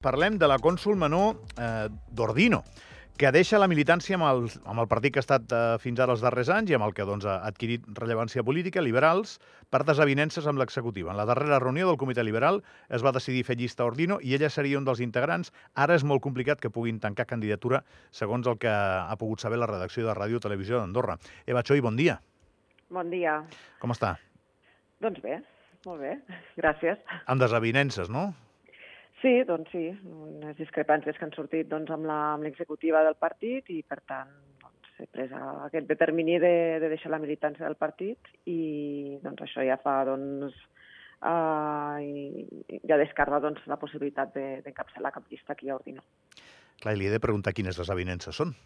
Parlem de la cònsul menor eh, d'Ordino, que deixa la militància amb el, amb el partit que ha estat eh, fins ara els darrers anys i amb el que doncs, ha adquirit rellevància política, liberals, per desavinences amb l'executiva. En la darrera reunió del Comitè Liberal es va decidir fer llista a Ordino i ella seria un dels integrants. Ara és molt complicat que puguin tancar candidatura, segons el que ha pogut saber la redacció de Ràdio Televisió d'Andorra. Eva Choi, bon dia. Bon dia. Com està? Doncs bé, molt bé, gràcies. Amb desavinences, no? Sí, doncs sí, unes discrepàncies que han sortit doncs, amb l'executiva del partit i, per tant, doncs, he pres aquest determini de, de deixar la militància del partit i doncs, això ja fa doncs, uh, i, ja descarga doncs, la possibilitat d'encapçalar de, cap llista aquí a Ordino. Clar, li he de preguntar quines desavinences són.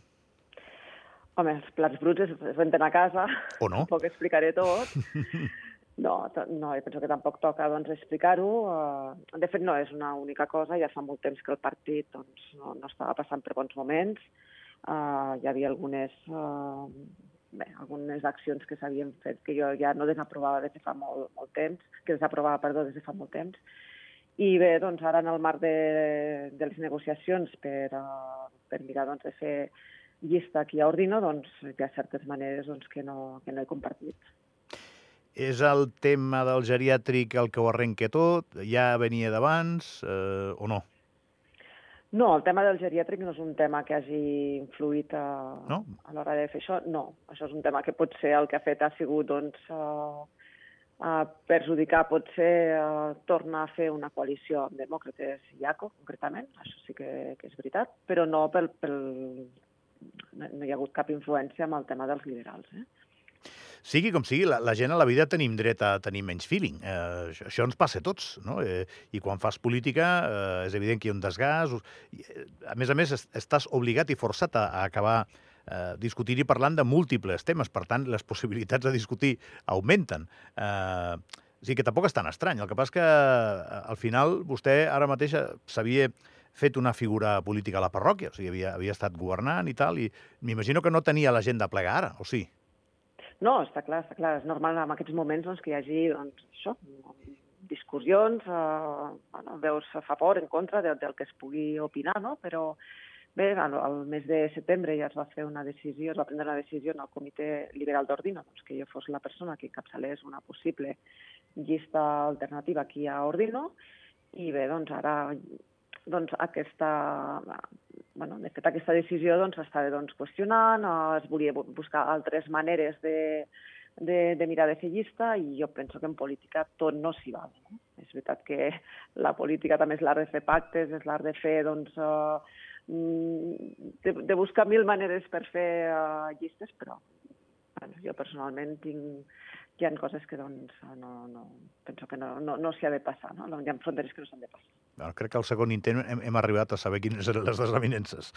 Home, els plats bruts es renten a casa. O no? Tampoc explicaré tot. No, no, penso que tampoc toca doncs, explicar-ho. Uh, de fet, no és una única cosa. Ja fa molt temps que el partit doncs, no, no estava passant per bons moments. Uh, hi havia algunes, uh, bé, algunes accions que s'havien fet que jo ja no desaprovava des de fa molt, molt temps, que desaprovava, perdó, des de fa molt temps. I bé, doncs ara en el marc de, de les negociacions per, uh, per mirar doncs, de fer llista aquí a Ordino, doncs hi ha certes maneres doncs, que, no, que no he compartit. És el tema del geriàtric el que ho arrenca tot? Ja venia d'abans eh, o no? No, el tema del geriàtric no és un tema que hagi influït a, no? a l'hora de fer això. No, això és un tema que potser el que ha fet ha sigut doncs, uh, uh, perjudicar, potser uh, tornar a fer una coalició amb demòcrates i ACO, concretament, això sí que, que és veritat, però no pel, pel... No, no hi ha hagut cap influència amb el tema dels liberals. Eh? Sigui com sigui, la, la gent a la vida tenim dret a tenir menys feeling. Eh, això, això ens passa a tots, no? Eh, I quan fas política eh, és evident que hi ha un desgast. Eh, a més a més, estàs obligat i forçat a, a acabar eh, discutint i parlant de múltiples temes. Per tant, les possibilitats de discutir augmenten. Eh, o sigui que tampoc és tan estrany. El que passa és que eh, al final vostè ara mateix s'havia fet una figura política a la parròquia, o sigui, havia, havia estat governant i tal, i m'imagino que no tenia la gent de plegar ara, o sí? No, està clar, està clar. És normal en aquests moments doncs, que hi hagi doncs, això, discussions, eh, bueno, veus a favor, en contra del, del que es pugui opinar, no? però bé, al, al mes de setembre ja es va fer una decisió, es va prendre una decisió en el Comitè Liberal d'Ordino, doncs, que jo fos la persona que encapçalés una possible llista alternativa aquí a Ordino, i bé, doncs ara doncs, aquesta, bueno, de fet, aquesta decisió doncs, estava doncs, qüestionant, eh, es volia buscar altres maneres de, de, de mirar de fer llista i jo penso que en política tot no s'hi val. No? És veritat que la política també és l'art de fer pactes, és l'art de fer, doncs, uh, de, de buscar mil maneres per fer uh, llistes, però bueno, jo personalment tinc, hi ha coses que doncs, no, no, penso que no, no, no s'hi ha de passar, no? hi ha fronteres que no s'han de passar. Bueno, crec que al segon intent hem, hem arribat a saber quines eren les desavinences.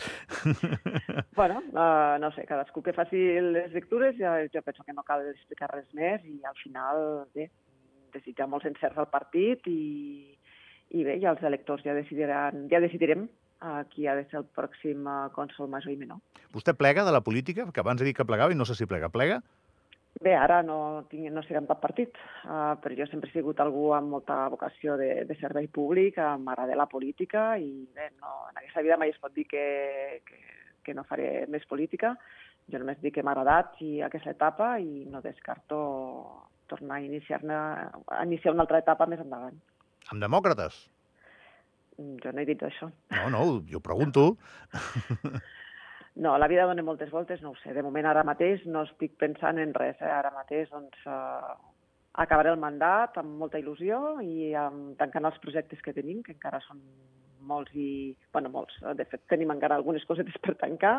bueno, uh, no sé, cadascú que faci les lectures, ja, jo penso que no cal explicar res més i al final, bé, desitjar molts encerts al partit i, i bé, ja els electors ja decidiran, ja decidirem uh, qui ha de ser el pròxim uh, cònsol major i menor. Vostè plega de la política? Que abans ha dit que plegava i no sé si plega. Plega? Bé, ara no, tinc, no seré en cap partit, uh, però jo sempre he sigut algú amb molta vocació de, de servei públic, m'agrada la política i bé, no, en aquesta vida mai es pot dir que, que, que no faré més política. Jo només dic que m'ha agradat i aquesta etapa i no descarto tornar a iniciar-ne a iniciar una altra etapa més endavant. Amb demòcrates? Jo no he dit això. No, no, jo pregunto. No, la vida dona moltes voltes, no ho sé. De moment, ara mateix, no estic pensant en res. Eh? Ara mateix, doncs, eh, acabaré el mandat amb molta il·lusió i amb, tancant els projectes que tenim, que encara són molts i... bueno, molts. De fet, tenim encara algunes cosetes per tancar.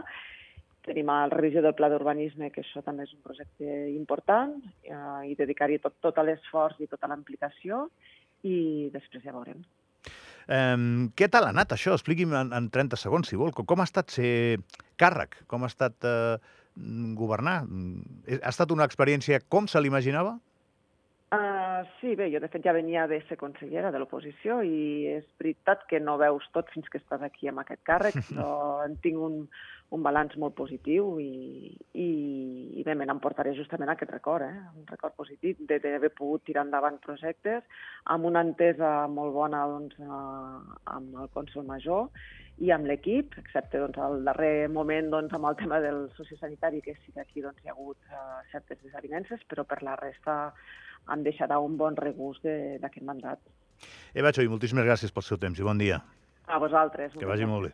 Tenim la revisió del pla d'urbanisme, que això també és un projecte important, eh, i dedicar-hi tot, tot l'esforç i tota l'implicació, i després ja veurem. Um, què tal ha anat això? Expliqui'm en, en 30 segons, si vol. Com, com ha estat ser càrrec? Com ha estat uh, governar? Ha estat una experiència com se l'imaginava? Uh, sí, bé, jo de fet ja venia de ser consellera de l'oposició i és veritat que no veus tot fins que estàs aquí amb aquest càrrec, però en tinc un, un balanç molt positiu i, i, i bé, me n'emportaré justament aquest record, eh? un record positiu d'haver pogut tirar endavant projectes amb una entesa molt bona doncs, uh, amb el cònsol major i amb l'equip, excepte doncs, el darrer moment doncs, amb el tema del sociosanitari, que sí que aquí doncs, hi ha hagut uh, certes desavinences, però per la resta em deixarà un bon regust d'aquest mandat. Eva Choi, moltíssimes gràcies pel seu temps i bon dia. A vosaltres. Que vagi molt bé.